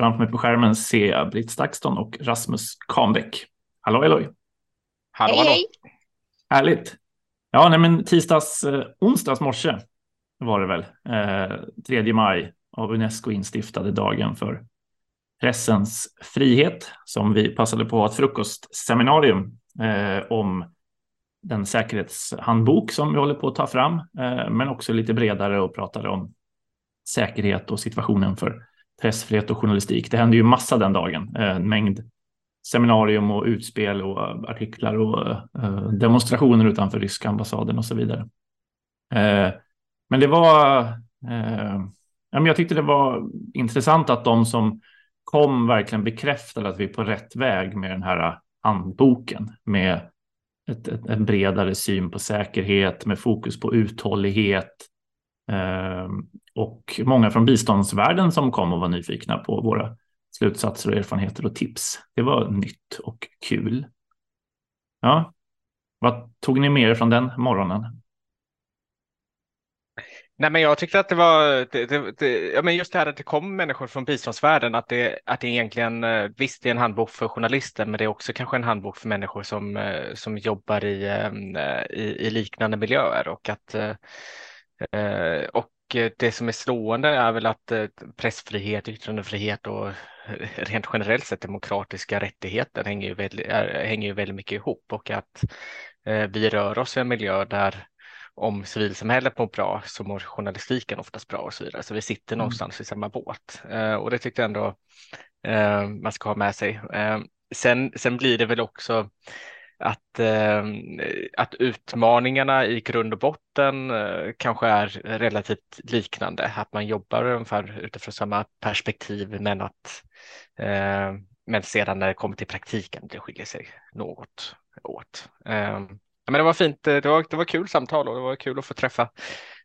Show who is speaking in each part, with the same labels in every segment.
Speaker 1: framför mig på skärmen ser jag Britt Stakston och Rasmus Kahnbäck. Hallå, hallå!
Speaker 2: Hallå, hallå! Hej,
Speaker 1: Härligt! Ja, nej, men tisdags, eh, onsdags morse var det väl, eh, 3 maj av Unesco instiftade dagen för pressens frihet som vi passade på att frukostseminarium eh, om den säkerhetshandbok som vi håller på att ta fram, eh, men också lite bredare och pratade om säkerhet och situationen för pressfrihet och journalistik. Det hände ju massa den dagen, eh, en mängd seminarium och utspel och eh, artiklar och eh, demonstrationer utanför ryska ambassaden och så vidare. Men det var, jag tyckte det var intressant att de som kom verkligen bekräftade att vi är på rätt väg med den här handboken med ett, ett, en bredare syn på säkerhet med fokus på uthållighet Ehm, och många från biståndsvärlden som kom och var nyfikna på våra slutsatser och erfarenheter och tips. Det var nytt och kul. Ja, vad tog ni med er från den morgonen?
Speaker 2: Nej, men jag tyckte att det var, det, det, det, ja, men just det här att det kom människor från biståndsvärlden, att det, att det egentligen, eh, visst det är en handbok för journalister, men det är också kanske en handbok för människor som, eh, som jobbar i, eh, i, i liknande miljöer och att och det som är slående är väl att pressfrihet, yttrandefrihet och rent generellt sett demokratiska rättigheter hänger ju väldigt, hänger ju väldigt mycket ihop och att vi rör oss i en miljö där om civilsamhället mår bra så mår journalistiken oftast bra och så vidare. Så vi sitter mm. någonstans i samma båt eh, och det tyckte jag ändå eh, man ska ha med sig. Eh, sen, sen blir det väl också att, eh, att utmaningarna i grund och botten eh, kanske är relativt liknande, att man jobbar ungefär utifrån samma perspektiv men att eh, men sedan när det kommer till praktiken det skiljer sig något åt men det var fint. Det var, det var kul samtal och det var kul att få träffa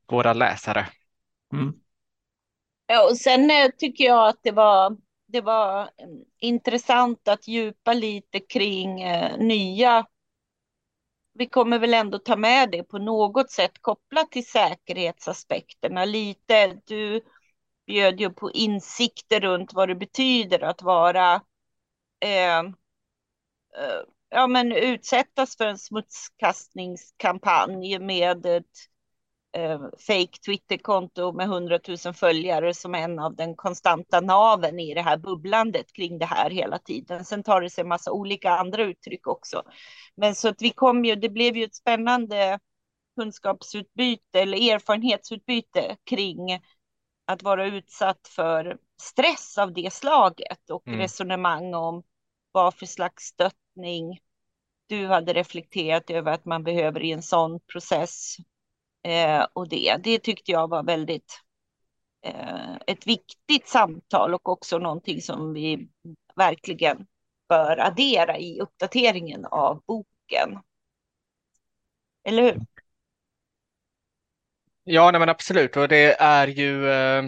Speaker 2: våra läsare.
Speaker 3: Mm. Ja, och sen eh, tycker jag att det var, det var mm, intressant att djupa lite kring eh, nya. Vi kommer väl ändå ta med det på något sätt kopplat till säkerhetsaspekterna lite. Du bjöd ju på insikter runt vad det betyder att vara eh, eh ja, men utsättas för en smutskastningskampanj med ett eh, fake Twitterkonto med hundratusen följare som en av den konstanta naven i det här bubblandet kring det här hela tiden. Sen tar det sig en massa olika andra uttryck också. Men så att vi kom ju, det blev ju ett spännande kunskapsutbyte eller erfarenhetsutbyte kring att vara utsatt för stress av det slaget och mm. resonemang om vad för slags stöttning du hade reflekterat över att man behöver i en sån process. Eh, och det, det tyckte jag var väldigt eh, ett viktigt samtal och också någonting som vi verkligen bör addera i uppdateringen av boken. Eller hur?
Speaker 2: Ja, nej men absolut. Och det är ju eh,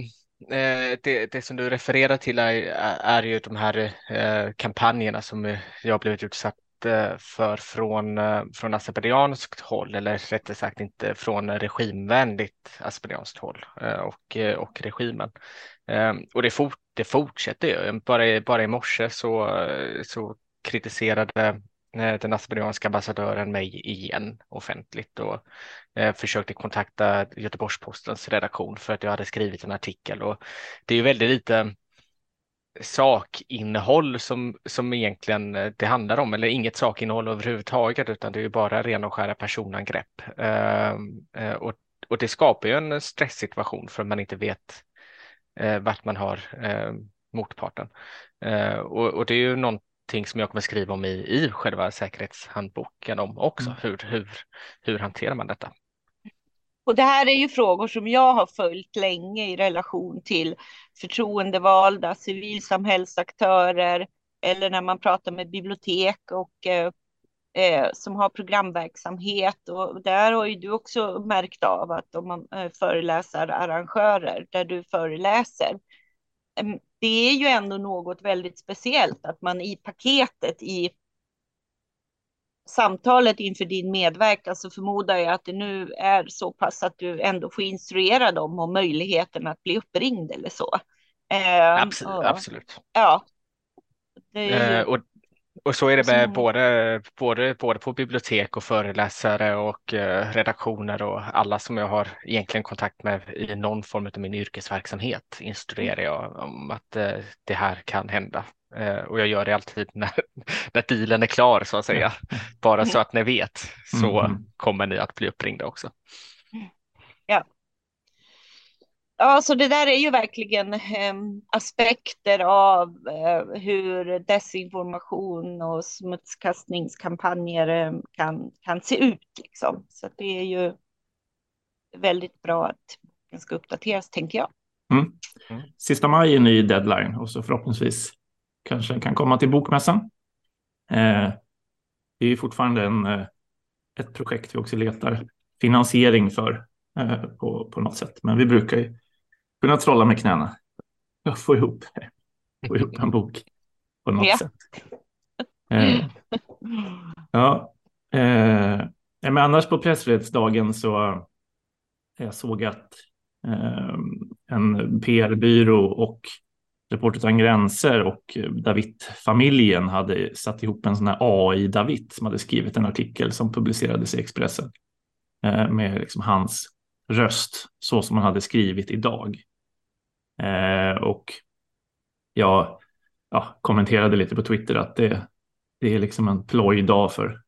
Speaker 2: eh det, det, som du refererar till är, är ju de här eh, kampanjerna som jag blivit utsatt för från, eh, från azerbajdzjanskt håll, eller rättare sagt inte från regimvänligt azerbajdzjanskt håll eh, och, eh, och regimen. Och det, fort, det fortsätter ju. Bara, bara i morse så, så kritiserade den azerbajdzjanska ambassadören mig igen offentligt och försökte kontakta Göteborgs-Postens redaktion för att jag hade skrivit en artikel och det är ju väldigt lite sakinnehåll som, som egentligen eh, det handlar om, eller inget sakinnehåll överhuvudtaget, utan det är ju bara ren och skära personangrepp. Ehm, eh, och, och det skapar ju en stresssituation för man inte vet eh, vart man har eh, motparten. Eh, och, och, det är ju någonting som jag kommer skriva om i, i själva säkerhetshandboken om också. Mm. Hur, hur, hur hanterar man detta?
Speaker 3: Och det här är ju frågor som jag har följt länge i relation till förtroendevalda, civilsamhällsaktörer eller när man pratar med bibliotek och eh, eh som har programverksamhet. Och där har ju du också märkt av att om man eh, föreläser arrangörer där du föreläser. Mm, det är ju ändå något väldigt speciellt att man i paketet i samtalet inför din medverkan så förmodar jag att det nu är så pass att du ändå får instruera dem om möjligheten att bli uppringd eller så. Eh,
Speaker 2: Absolut.
Speaker 3: och-
Speaker 2: absolut.
Speaker 3: Ja. Ju,
Speaker 2: Eh, och, och så är det med
Speaker 3: Som-
Speaker 2: både, både, både på bibliotek och föreläsare och eh, redaktioner och alla som jag har egentligen kontakt med i någon form av min yrkesverksamhet instruerar jag om att eh, det här kan hända. Eh, och jag gör det alltid när, när dealen är klar så att säga. Bara så att ni vet så
Speaker 1: Mm.
Speaker 2: kommer ni att bli uppringda också.
Speaker 3: Ja, så det där är ju verkligen em, aspekter av eh, hur desinformation och smutskastningskampanjer em, kan, kan se ut. Liksom. Så det är ju väldigt bra att den ska uppdateras, tänker jag.
Speaker 1: Sista maj är en ny deadline och så förhoppningsvis kanske den kan komma till bokmässan. Eh, det är ju fortfarande en, eh, ett projekt vi också letar finansiering för eh, på, på något sätt. Men vi brukar ju kunna trolla med knäna och få ihop, få ihop en bok på något
Speaker 3: Ja.
Speaker 1: sätt. Eh, ja, eh, men annars på pressfrihetsdagen så jag såg att eh, en PR-byrå och Reporter utan gränser och eh, David-familjen hade satt ihop en sån här AI-David som hade skrivit en artikel som publicerades i Expressen eh, med liksom hans röst så som han hade skrivit idag. Eh, och jag ja, kommenterade lite på Twitter att det, det är liksom en plojdag för,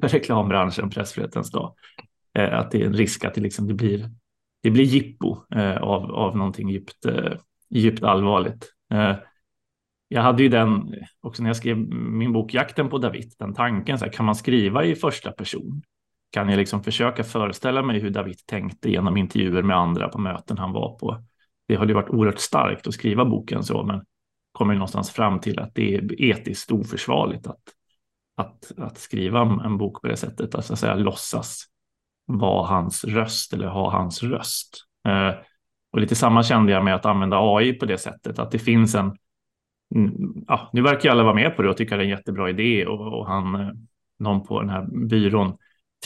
Speaker 1: för reklambranschen, pressfrihetens dag. Eh, att det är en risk att det, liksom, det, blir, det blir jippo eh, av, av någonting djupt, eh, djupt allvarligt. Eh, jag hade ju den också när jag skrev min bok Jakten på David, den tanken, så här, kan man skriva i första person? Kan jag liksom försöka föreställa mig hur David tänkte genom intervjuer med andra på möten han var på? Det hade ju varit oerhört starkt att skriva boken så, men kommer någonstans fram till att det är etiskt oförsvarligt att, att, att skriva en bok på det sättet, att, så att säga låtsas vara hans röst eller ha hans röst. Eh, och lite samma kände jag med att använda AI på det sättet, att det finns en mm, Ja, nu verkar alla vara med på det och tycka det är en jättebra idé och, och han, eh, någon på den här byrån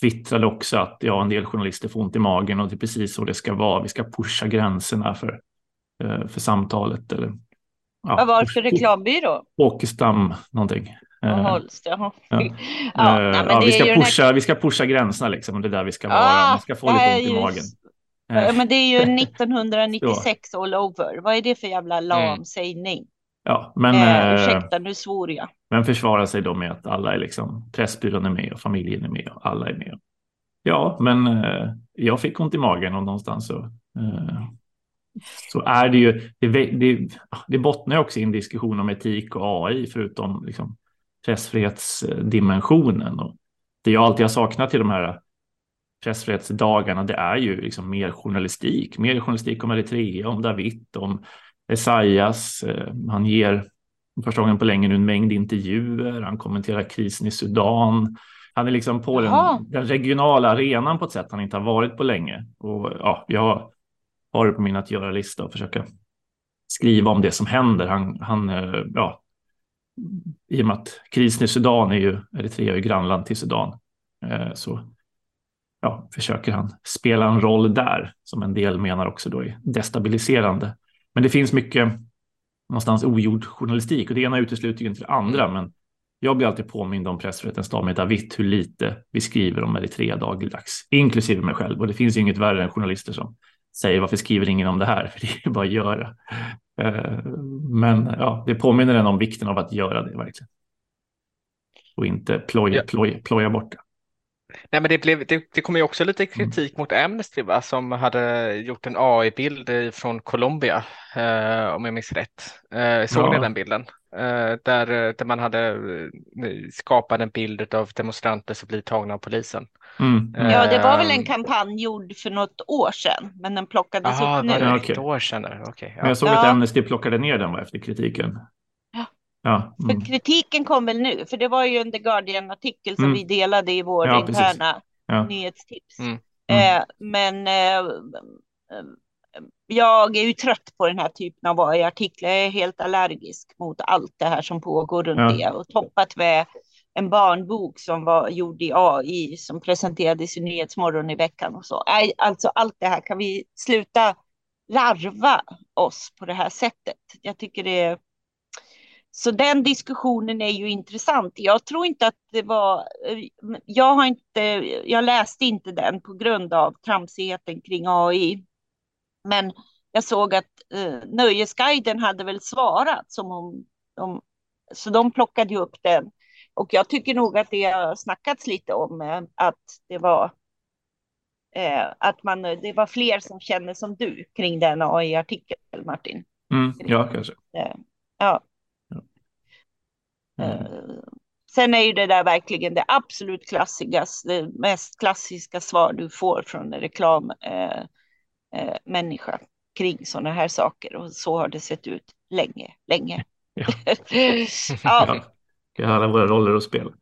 Speaker 1: twittrade också att ja, en del journalister får ont i magen och det är precis så det ska vara. Vi ska pusha gränserna för, eh, för samtalet. Eller, ja,
Speaker 3: Vad var det för reklambyrå?
Speaker 1: Åkestam någonting.
Speaker 3: Holst,
Speaker 1: ja.
Speaker 3: Ja,
Speaker 1: ja, vi, ska
Speaker 3: här-
Speaker 1: pusha, vi ska pusha gränserna liksom, det är där vi ska vara.
Speaker 3: Ah,
Speaker 1: Man ska få lite ont i
Speaker 3: ju-
Speaker 1: magen.
Speaker 3: Ja, men det är ju 1996 all over. Vad är det för jävla lam sägning?
Speaker 1: Ja, men,
Speaker 3: Eh,
Speaker 1: eh,
Speaker 3: ursäkta, nu svor jag.
Speaker 1: men försvara sig då med att alla är liksom, Pressbyrån är med och familjen är med och alla är med. Ja, men eh, jag fick ont i magen och någonstans så, eh, så är det ju, det, det, det bottnar ju också i en diskussion om etik och AI förutom liksom pressfrihetsdimensionen. Och det jag alltid har saknat i de här pressfrihetsdagarna, det är ju liksom mer journalistik, mer journalistik om Eritrea, om David, om Esaias. Eh, Han ger första gången på länge nu en mängd intervjuer. Han kommenterar krisen i Sudan. Han är liksom på den, den regionala arenan på ett sätt han inte har varit på länge. Och ja, jag har det på min att göra-lista och försöka skriva om det som händer. Han, han eh, ja, i och med att krisen i Sudan är ju, Eritrea är ju grannland till Sudan, eh, så ja, försöker han spela en roll där som en del menar också då är destabiliserande. Men det finns mycket någonstans ogjord journalistik och det ena utesluter ju inte det andra. Men jag blir alltid påmind om pressfrihetens dag med David hur lite vi skriver om Eritrea dagligdags, inklusive mig själv. Och det finns ju inget värre än journalister som säger varför skriver ingen om det här? För det är bara att göra. Eh, Men ja, det påminner en om vikten av att göra det verkligen. Och inte ploja,
Speaker 2: Ja.
Speaker 1: ploja, ploja bort det.
Speaker 2: Nej, men det, blev, det, det kom ju också lite kritik mot Amnesty va? som hade gjort en AI-bild i- från Colombia, eh, om jag minns rätt. Eh, såg
Speaker 1: Ja.
Speaker 2: ni den bilden? Eh, där, där man hade eh, skapat en bild av demonstranter som blir tagna av polisen.
Speaker 1: Mm.
Speaker 2: Eh,
Speaker 3: Ja, det var väl en
Speaker 2: Ehm.
Speaker 3: kampanj gjord för något år sedan, men den plockades
Speaker 2: Jaha,
Speaker 3: upp nu.
Speaker 2: det
Speaker 1: Ja,
Speaker 2: ett
Speaker 1: okej.
Speaker 2: år sedan? eller? Okej,
Speaker 1: Men
Speaker 2: ja.
Speaker 1: jag såg
Speaker 3: Ja.
Speaker 1: att Amnesty plockade ner den va, efter kritiken.
Speaker 3: Ja.
Speaker 1: Ja,
Speaker 3: För
Speaker 1: mm.
Speaker 3: kritiken kom väl nu, för det var ju en The Guardian-artikel som
Speaker 1: Mm.
Speaker 3: vi delade i vår
Speaker 1: Ja,
Speaker 3: interna
Speaker 1: ja.
Speaker 3: nyhetstips.
Speaker 2: Mm.
Speaker 1: Mm.
Speaker 3: Eh, men eh, jag är ju trött på den här typen av AI-artiklar. Jag är helt allergisk mot allt det här som pågår runt
Speaker 1: Ja.
Speaker 3: det och toppat med en barnbok som var gjord i AI som presenterades i Nyhetsmorgon i veckan och så. Nej, alltså allt det här kan vi sluta larva oss på det här sättet. Jag tycker det är så den diskussionen är ju intressant. Jag tror inte att det var, jag har inte, jag läste inte den på grund av tramsigheten kring AI. Men jag såg att eh, Nöjesguiden hade väl svarat som om de, så de plockade ju upp den. Och jag tycker nog att det har snackats lite om eh, att det var eh, att man, det var fler som känner som du kring den AI-artikeln, Martin.
Speaker 1: Mm, ja, kanske.
Speaker 3: Eh, ja. Mm. Sen är ju det där verkligen det absolut klassigaste, det mest klassiska svar du får från en reklammänniska eh, eh, kring sådana här saker. Och så har det sett ut länge, länge. Ja.
Speaker 1: ja. ja. Alla våra roller och spel.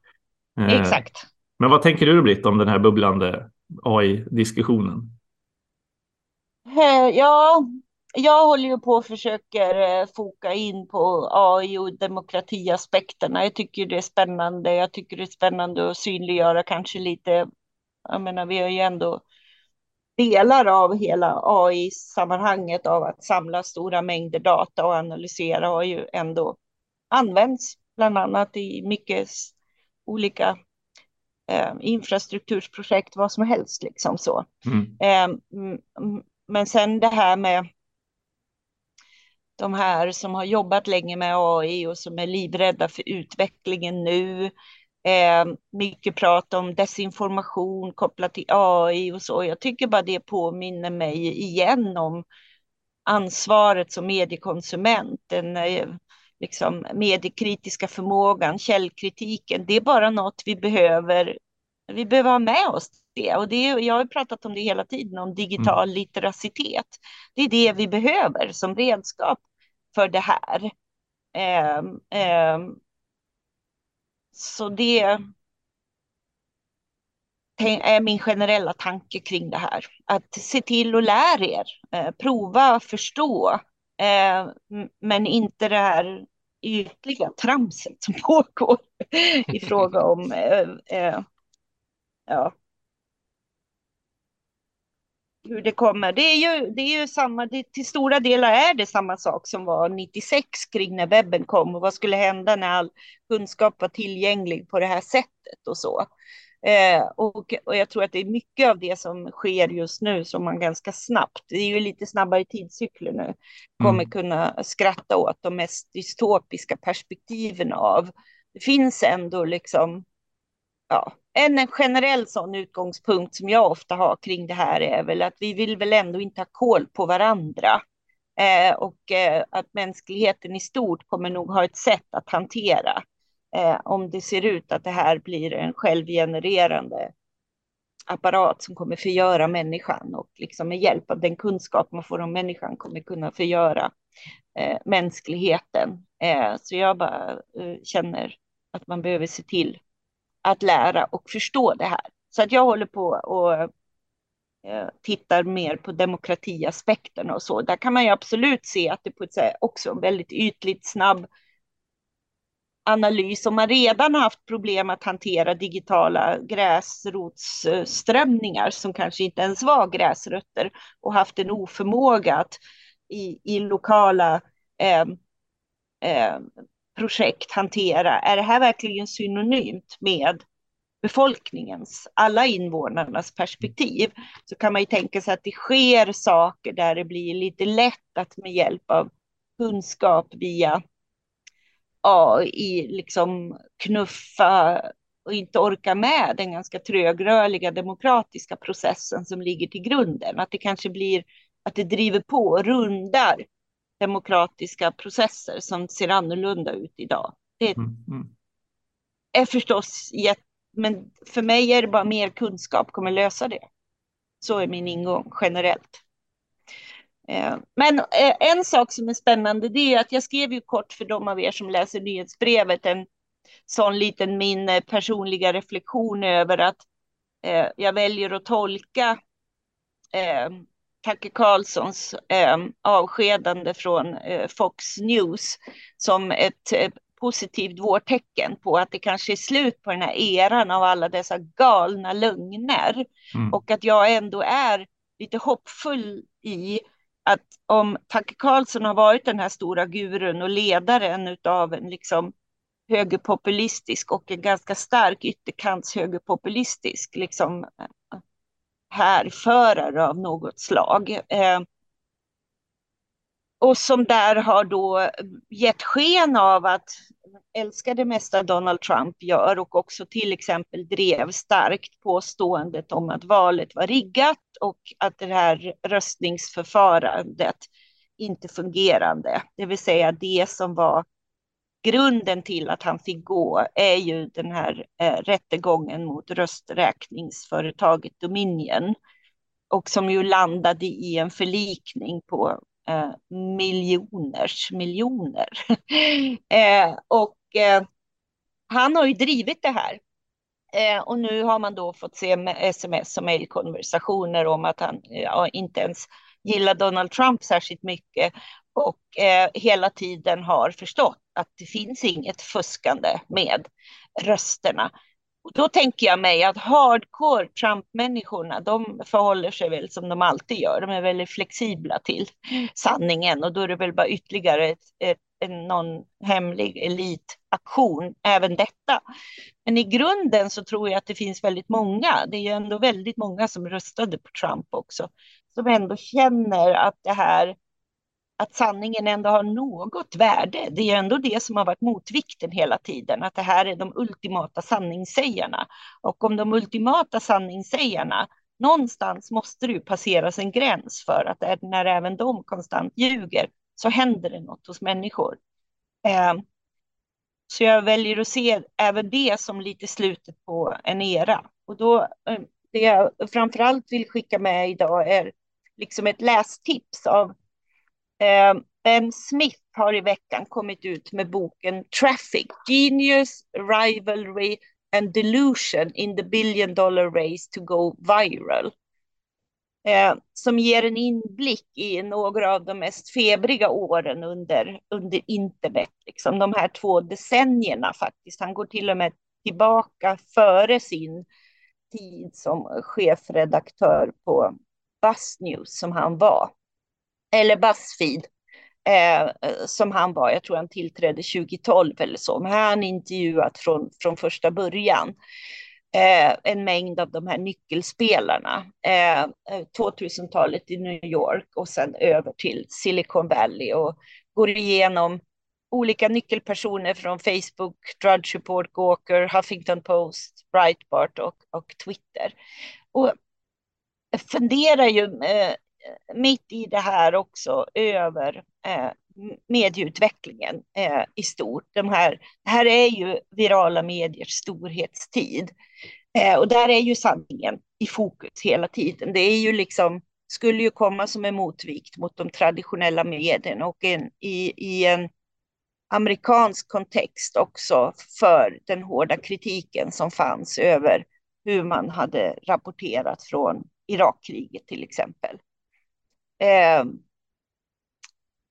Speaker 3: Exakt.
Speaker 1: Men vad tänker du Britt om den här bubblande AI-diskussionen?
Speaker 3: Ja, jag håller ju på och försöker eh, foka in på AI och demokratiaspekterna. Jag tycker det är spännande. Jag tycker det är spännande att synliggöra kanske lite. Jag menar, vi har ju ändå delar av hela AI-sammanhanget av att samla stora mängder data och analysera har ju ändå använts bland annat i mycket olika eh, infrastrukturprojekt, vad som helst liksom så. Mm. Eh, men sen det här med de här som har jobbat länge med AI och som är livrädda för utvecklingen nu. Eh, mycket prat om desinformation kopplat till AI och så. Jag tycker bara det påminner mig igen om ansvaret som mediekonsument, den eh, liksom mediekritiska förmågan, källkritiken. Det är bara något vi behöver. Vi behöver ha med oss det och det. Jag har pratat om det hela tiden om digital mm. litteracitet. Det är det vi behöver som redskap för det här. Eh, eh, så det är min generella tanke kring det här. Att se till att lära er, eh, prova, förstå, eh, men inte det här ytliga tramset som pågår i fråga om eh, eh, ja, hur det kommer. Det är ju, det är ju samma, det, till stora delar är det samma sak som var 96 kring när webben kom och vad skulle hända när all kunskap var tillgänglig på det här sättet och så. Eh, och, och jag tror att det är mycket av det som sker just nu som man ganska snabbt, det är ju lite snabbare tidscykler nu, kommer mm. kunna skratta åt de mest dystopiska perspektiven av. Det finns ändå liksom, ja, en generell sån utgångspunkt som jag ofta har kring det här är väl att vi vill väl ändå inte ha koll på varandra. Eh, och eh, att mänskligheten i stort kommer nog ha ett sätt att hantera eh, om det ser ut att det här blir en självgenererande apparat som kommer förgöra människan och liksom med hjälp av den kunskap man får om människan kommer kunna förgöra eh, mänskligheten. Eh, så jag bara eh, känner att man behöver se till att lära och förstå det här. Så att jag håller på och eh, tittar mer på demokratiaspekterna och så. Där kan man ju absolut se att det på ett sätt också väldigt ytligt snabb analys om man redan har haft problem att hantera digitala gräsrotsströmningar som kanske inte ens var gräsrötter och haft en oförmåga att i, i lokala eh, eh, projekt hantera, är det här verkligen synonymt med befolkningens, alla invånarnas perspektiv, så kan man ju tänka sig att det sker saker där det blir lite lätt att med hjälp av kunskap via AI liksom knuffa och inte orka med den ganska trögrörliga demokratiska processen som ligger till grunden. Att det kanske blir att det driver på och rundar demokratiska processer som ser annorlunda ut idag. Det mm, mm. är förstås jätte, men för mig är det bara mer kunskap kommer lösa det. Så är min ingång generellt. Eh, men eh, en sak som är spännande det är att jag skrev ju kort för de av er som läser nyhetsbrevet en sån liten min eh, personliga reflektion över att jag väljer att tolka Tucker Carlsons eh, avskedande från eh, Fox News som ett eh, positivt vårtecken på att det kanske är slut på den här eran av alla dessa galna lögner. Mm. Och att jag ändå är lite hoppfull i att om Tucker Carlson har varit den här stora gurun och ledaren av en liksom högerpopulistisk och en ganska stark ytterkants högerpopulistisk liksom härförare av något slag. Eh, och som där har då gett sken av att älska det mesta Donald Trump gör och också till exempel drev starkt påståendet om att valet var riggat och att det här röstningsförfarandet inte fungerande. Det vill säga det som var grunden till att han fick gå är ju den här eh, rättegången mot rösträkningsföretaget Dominion och som ju landade i en förlikning på eh, miljoners miljoner. eh, och eh, han har ju drivit det här. Eh, och nu har man då fått se sms och mejlkonversationer om att han ja, inte ens gillar Donald Trump särskilt mycket och eh, hela tiden har förstått att det finns inget fuskande med rösterna. Och då tänker jag mig att hardcore Trump-människorna, de förhåller sig väl som de alltid gör. De är väldigt flexibla till sanningen och då är det väl bara ytterligare ett, ett, en, någon hemlig elitaktion, även detta. Men i grunden så tror jag att det finns väldigt många, det är ju ändå väldigt många som röstade på Trump också, som ändå känner att det här att sanningen ändå har något värde. Det är ändå det som har varit motvikten hela tiden, att det här är de ultimata sanningssägarna. Och om de ultimata sanningssägarna, någonstans måste det ju passeras en gräns för att när även de konstant ljuger så händer det något hos människor. Ehm, så jag väljer att se även det som lite slutet på en era. Och då, ehm, det jag framförallt vill skicka med idag är liksom ett lästips av Ehm, ben Smith har i veckan kommit ut med boken Traffic, Genius, Rivalry and Delusion in the Billion Dollar Race to Go Viral. Eh, som ger en inblick i några av de mest febriga åren under, under internet, liksom de här två decennierna faktiskt. Han går till och med tillbaka före sin tid som chefredaktör på Buzz News som han var eller Buzzfeed, eh, som han var. Jag tror han tillträdde 2012 eller så. Men han intervjuat från, från första början. Eh, en mängd av de här nyckelspelarna. Eh, 2000-talet i New York och sen över till Silicon Valley och går igenom olika nyckelpersoner från Facebook, Drudge Report, Gawker, Huffington Post, Breitbart och, och Twitter. Och funderar ju eh, mitt i det här också över eh, medieutvecklingen eh, i stort. De här, det här är ju virala mediers storhetstid. Eh, och där är ju sanningen i fokus hela tiden. Det är ju liksom, skulle ju komma som en motvikt mot de traditionella medierna och en, i, i en amerikansk kontext också för den hårda kritiken som fanns över hur man hade rapporterat från Irakkriget till exempel. Eh,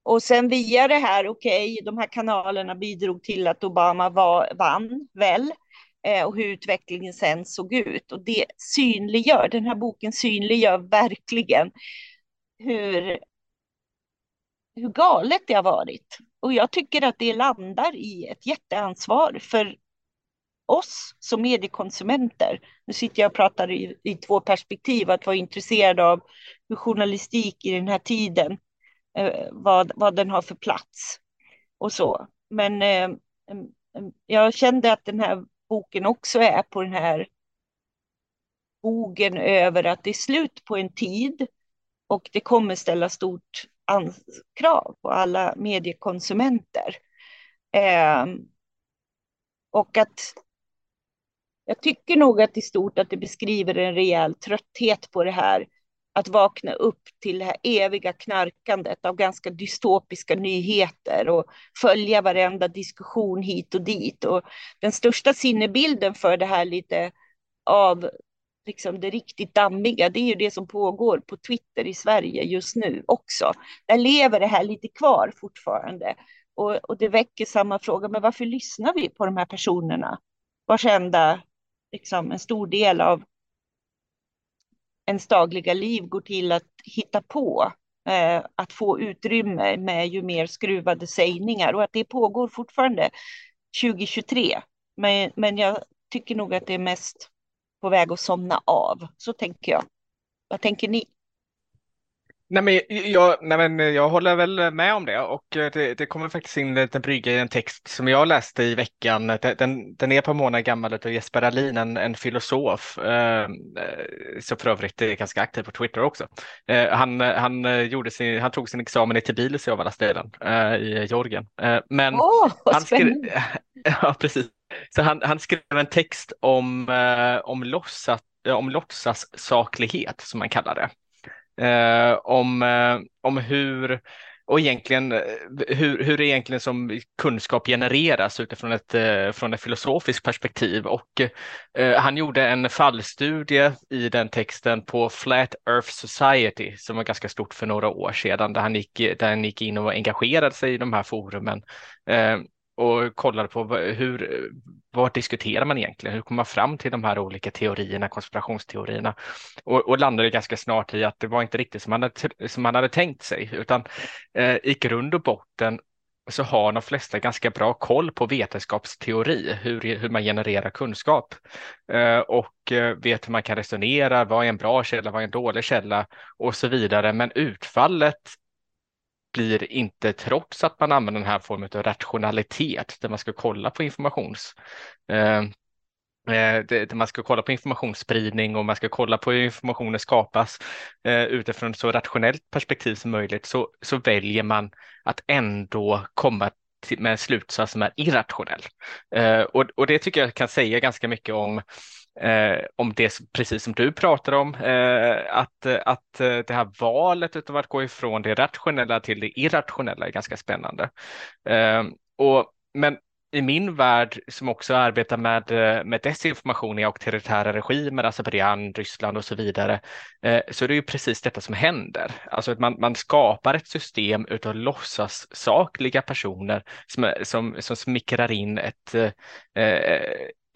Speaker 3: och sen via det här, okej, okay, de här kanalerna bidrog till att Obama var, vann väl eh, och hur utvecklingen sen såg ut. Och det synliggör, den här boken synliggör verkligen hur, hur galet det har varit. Och jag tycker att det landar i ett jätteansvar för oss som mediekonsumenter. Nu sitter jag och pratar i, i två perspektiv, att vara intresserad av hur journalistik i den här tiden, eh, vad, vad den har för plats och så. Men eh, jag kände att den här boken också är på den här bogen över att det är slut på en tid och det kommer ställa stort krav på alla mediekonsumenter. Eh, och att jag tycker nog att i stort att det beskriver en rejäl trötthet på det här att vakna upp till det här eviga knarkandet av ganska dystopiska nyheter och följa varenda diskussion hit och dit. Och den största sinnebilden för det här lite av liksom det riktigt dammiga, det är ju det som pågår på Twitter i Sverige just nu också. Där lever det här lite kvar fortfarande. Och, och det väcker samma fråga, men varför lyssnar vi på de här personerna? Vars enda, liksom en stor del av ens dagliga liv går till att hitta på eh, att få utrymme med ju mer skruvade sägningar och att det pågår fortfarande 2023. Men, men jag tycker nog att det är mest på väg att somna av. Så tänker jag. Vad tänker ni?
Speaker 2: Nej men, jag, nej men jag håller väl med om det och eh, det, det kommer faktiskt in en liten brygga i en text som jag läste i veckan. Den, den är ett par månader gammal av Jesper Alin, en, en filosof eh, som för övrigt är ganska aktiv på Twitter också. Eh, han, han, gjorde sin, han tog sin examen i Tbilisi av alla ställen eh, i Georgien. Eh, men
Speaker 3: oh,
Speaker 2: han skrev, ja, precis. Så han, han skrev en text om, eh, om, låtsas, om låtsassaklighet som man kallar det eh, om, eh, om hur och egentligen eh, hur, hur det egentligen som kunskap genereras utifrån ett, eh, från ett filosofiskt perspektiv. Och eh, han gjorde en fallstudie i den texten på Flat Earth Society som var ganska stort för några år sedan där han gick, där han gick in och engagerade sig i de här forumen. Eh, och kollade på hur, vad diskuterar man egentligen? Hur kommer man fram till de här olika teorierna, konspirationsteorierna? Och, och landade ganska snart i att det var inte riktigt som man hade, som man hade tänkt sig, utan eh, i grund och botten så har de flesta ganska bra koll på vetenskapsteori, hur, hur man genererar kunskap eh, och eh, vet hur man kan resonera, vad är en bra källa, vad är en dålig källa och så vidare. Men utfallet blir inte, trots att man använder den här formen av rationalitet, där man ska kolla på informations eh, eh där man ska kolla på informationsspridning och man ska kolla på hur informationen skapas eh, utifrån ett så rationellt perspektiv som möjligt så, så väljer man att ändå komma till, med en slutsats som är irrationell. Eh, och, och det tycker jag kan säga ganska mycket om eh, om det precis som du pratar om, eh, att, eh, att eh, det här valet av att gå ifrån det rationella till det irrationella är ganska spännande. Eh, och, men i min värld som också arbetar med, eh, med desinformation i auktoritära regimer, alltså Azerbajdzjan, Ryssland och så vidare, eh, så är det ju precis detta som händer. Alltså att man, man skapar ett system utav låtsassakliga personer som, som, som smickrar in ett, eh,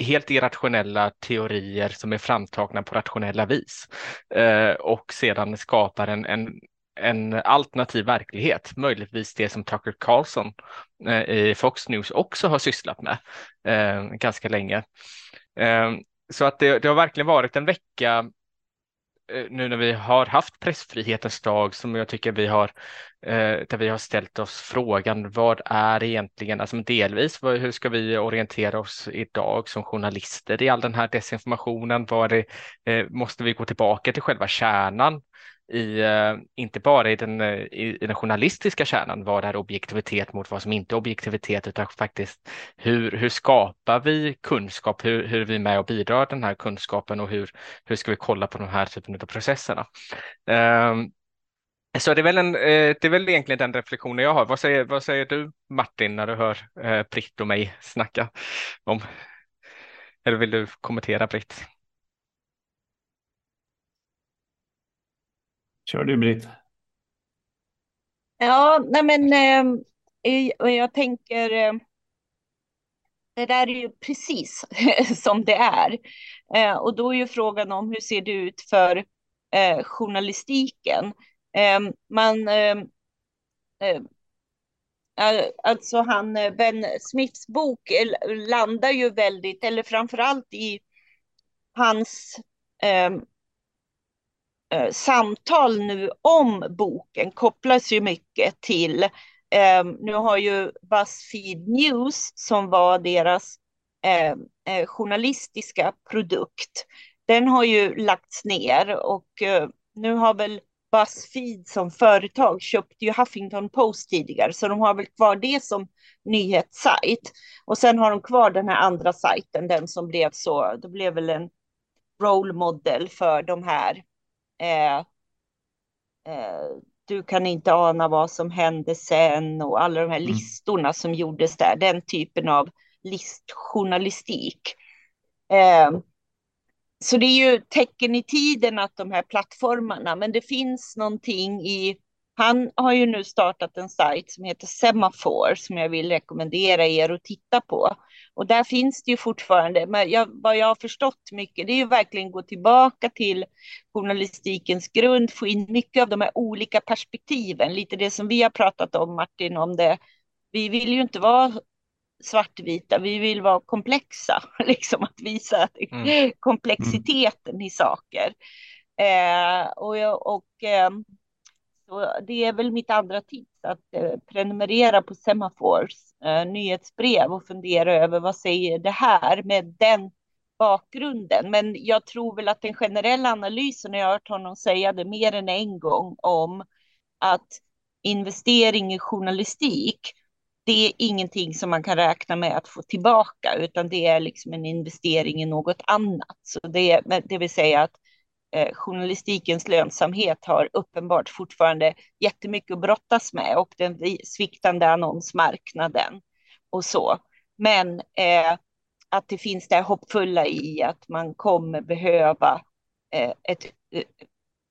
Speaker 2: helt irrationella teorier som är framtagna på rationella vis eh, och sedan skapar en, en, en alternativ verklighet, möjligtvis det som Tucker Carlson eh, i Fox News också har sysslat med eh, ganska länge. Eh, så att det, det har verkligen varit en vecka Eh, nu när vi har haft pressfrihetens dag som jag tycker vi har, eh, där vi har ställt oss frågan vad är egentligen, alltså delvis hur ska vi orientera oss idag som journalister i all den här desinformationen? Vad är det, eh, måste vi gå tillbaka till själva kärnan i, eh, inte bara i den, eh, i, i den journalistiska kärnan, vad är objektivitet mot vad som inte är objektivitet, utan faktiskt hur, hur skapar vi kunskap, hur, hur är vi med och bidrar den här kunskapen och hur, hur ska vi kolla på de här typen av processerna. Um, så det är, väl en, eh, det är väl egentligen den reflektionen jag har. Vad säger, vad säger du Martin när du hör Britt och mig snacka om? Eller vill du kommentera Britt?
Speaker 1: Kör du Britt.
Speaker 3: Ja, nej men eh, jag tänker eh, det där är ju precis som det är. Eh, och då är ju frågan om hur ser det ut för eh, journalistiken? Ehm, man eh, eh, Alltså han, eh, Ben Smiths bok landar ju väldigt, eller framförallt i hans ehm, eh, samtal nu om boken kopplas ju mycket till, eh, nu har ju Buzzfeed News som var deras eh, eh journalistiska produkt, den har ju lagts ner och eh, nu har väl Buzzfeed som företag köpte ju Huffington Post tidigare, så de har väl kvar det som nyhetssajt. Och sen har de kvar den här andra sajten, den som blev så, det blev väl en role model för de här du kan inte ana vad som hände sen och alla de här mm. listorna som gjordes där, den typen av listjournalistik. Eh, så det är ju tecken i tiden att de här plattformarna, men det finns någonting i Han har ju nu startat en sajt som heter Semafor som jag vill rekommendera er att titta på. Och där finns det ju fortfarande, men jag, vad jag har förstått mycket, det är ju verkligen gå tillbaka till journalistikens grund, få in mycket av de här olika perspektiven, lite det som vi har pratat om Martin, om det. Vi vill ju inte vara svartvita, vi vill vara komplexa, liksom att visa mm. komplexiteten mm. i saker. Eh, och, och eh, så det är väl mitt andra tips, att eh, prenumerera på Semafors eh, nyhetsbrev och fundera över vad säger det här med den bakgrunden. Men jag tror väl att den generella analysen, och jag har hört honom säga det mer än en gång, om att investering i journalistik, det är ingenting som man kan räkna med att få tillbaka, utan det är liksom en investering i något annat. Så det, det vill säga att eh, journalistikens lönsamhet har uppenbart fortfarande jättemycket att brottas med och den sviktande annonsmarknaden och så. Men eh, att det finns det hoppfulla i att man kommer behöva eh, ett eh,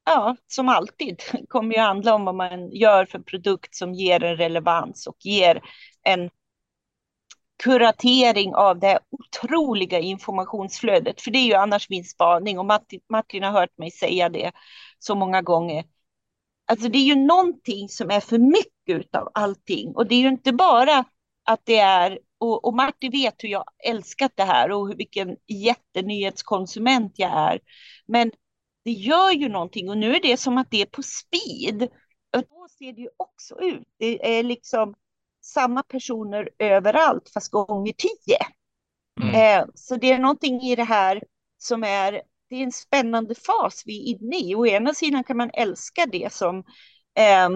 Speaker 3: ja, som alltid, kommer ju handla om vad man gör för produkt som ger en relevans och ger en kuratering av det otroliga informationsflödet. För det är ju annars min spaning och Martin, Martin har hört mig säga det så många gånger. Alltså det är ju någonting som är för mycket av allting och det är ju inte bara att det är och, och Martin vet hur jag älskat det här och vilken jättenyhetskonsument jag är. Men det gör ju någonting och nu är det som att det är på speed. Och då ser det ju också ut. Det är liksom samma personer överallt fast gånger tio. Mm. Eh, så det är någonting i det här som är, det är en spännande fas vi är inne i. Å ena sidan kan man älska det som eh,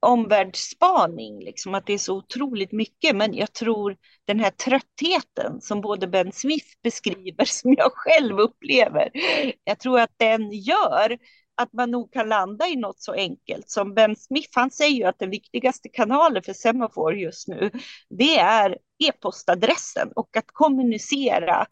Speaker 3: omvärldsspaning, liksom att det är så otroligt mycket. Men jag tror den här tröttheten som både Ben Smith beskriver, som jag själv upplever, jag tror att den gör att man nog kan landa i något så enkelt som Ben Smith, han säger ju att den viktigaste kanalen för Semafor just nu, det är e-postadressen och att kommunicera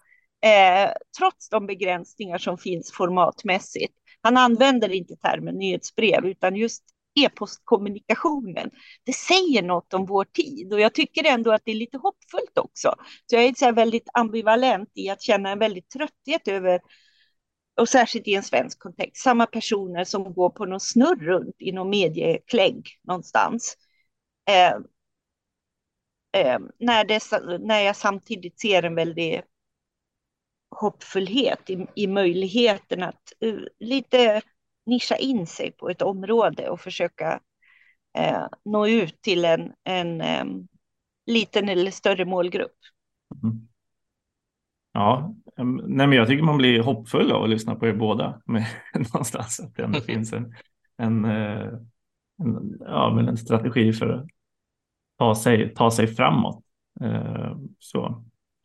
Speaker 3: eh, trots de begränsningar som finns formatmässigt. Han använder inte termen nyhetsbrev utan just e-postkommunikationen. Det säger något om vår tid och jag tycker ändå att det är lite hoppfullt också. Så jag är så väldigt ambivalent i att känna en väldigt trötthet över och särskilt i en svensk kontext, samma personer som går på någon snurr runt i någon medieklägg någonstans. Eh, eh, när, det, när jag samtidigt ser en väldig hoppfullhet i, i möjligheten att uh, lite nischa in sig på ett område och försöka eh, nå ut till en, en um, liten eller större målgrupp. Mm.
Speaker 1: Ja, nej men jag tycker man blir hoppfull av att lyssna på er båda. Med, någonstans att det ändå finns en, en, eh, en, ja, men en strategi för att ta sig, ta sig framåt. Eh, så.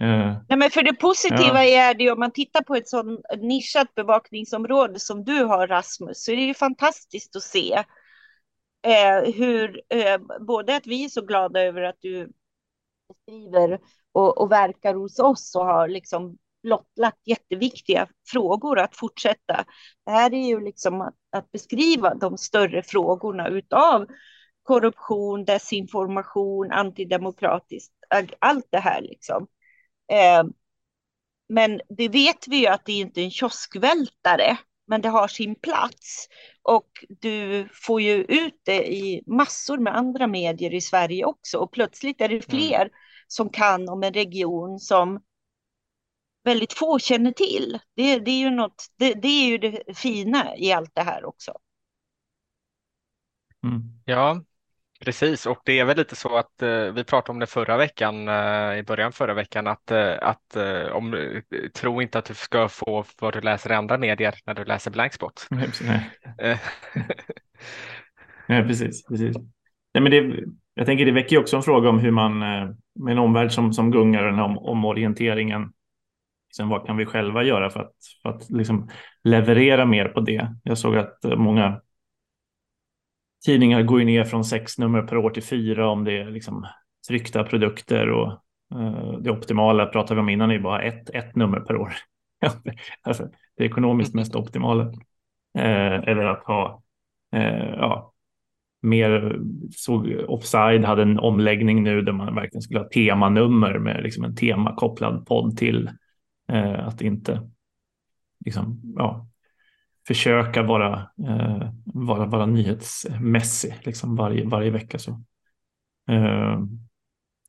Speaker 3: Eh, nej, men för det positiva ja. är det om man tittar på ett sådant nischat bevakningsområde som du har Rasmus så är det ju fantastiskt att se hur både att vi är så glada över att du skriver och, och verkar hos oss och har liksom blottlagt jätteviktiga frågor att fortsätta. Det här är ju liksom att, att beskriva de större frågorna utav korruption, desinformation, antidemokratiskt, allt det här liksom. Eh, men det vet vi ju att det inte är en kioskvältare, men det har sin plats. Och du får ju ut det i massor med andra medier i Sverige också. Och plötsligt är det mm. fler mm som kan om en region som väldigt få känner till. Det, det är ju något, det, det, är ju det fina i allt det här också.
Speaker 2: Mm. Ja, precis. Och det är väl lite så att eh, vi pratade om det förra veckan, eh, i början förra veckan, att, eh, att eh, om, eh, tro inte att du ska få vad du läser i andra medier när du läser Blankspot.
Speaker 1: Nej, nej. nej precis. precis. Nej, men det, jag tänker det väcker också en fråga om hur man eh, med en omvärld som, som gungar den om, omorienteringen. Liksom, vad kan vi själva göra för att, för att liksom leverera mer på det? Jag såg att eh, många tidningar går ner från sex nummer per år till fyra om det är liksom tryckta produkter och uh, det optimala pratar vi om innan är bara ett, ett nummer per år. alltså, det ekonomiskt mest optimala. Uh, eller att ha uh, ja, mer såg Offside hade en omläggning nu där man verkligen skulle ha temanummer med liksom en temakopplad podd till eh, att inte liksom, ja, försöka vara, eh, vara, vara nyhetsmässig liksom varje, varje vecka. Så. Eh,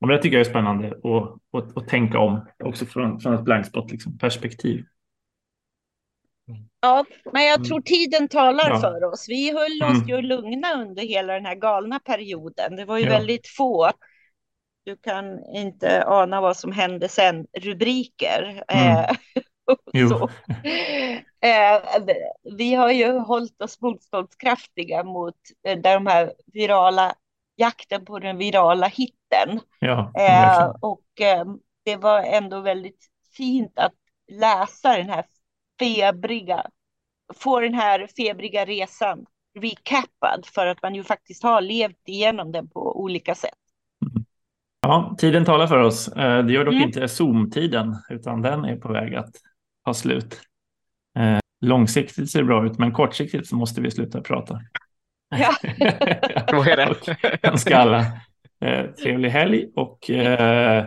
Speaker 1: men det tycker jag är spännande att, att, att tänka om också från, från ett blankspot liksom, perspektiv.
Speaker 3: Ja, men jag tror mm. tiden talar ja. för oss. Vi höll oss mm. ju lugna under hela den här galna perioden. Det var ju ja. väldigt få. Du kan inte ana vad som hände sen. Rubriker. Mm. Eh. Eh, vi har ju hållit oss motståndskraftiga mot eh, de här virala jakten på den virala hitten.
Speaker 1: Ja,
Speaker 3: eh, och eh, det var ändå väldigt fint att läsa den här febriga, få den här febriga resan recappad för att man ju faktiskt har levt igenom den på olika sätt.
Speaker 1: Ja, tiden talar för oss. Eh, det gör dock mm. inte Zoom-tiden, utan den är på väg att ta slut. Eh, långsiktigt ser det bra ut, men kortsiktigt så måste vi sluta prata.
Speaker 3: Ja,
Speaker 2: så är det.
Speaker 1: Önskar alla eh, trevlig helg och eh,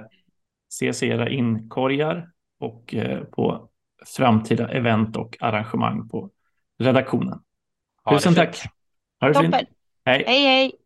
Speaker 1: ses era inkorgar och eh, på framtida event och arrangemang på redaktionen. Tusen tack.
Speaker 3: Ha det Toppen. fint.
Speaker 1: Hej.
Speaker 3: hej, hej.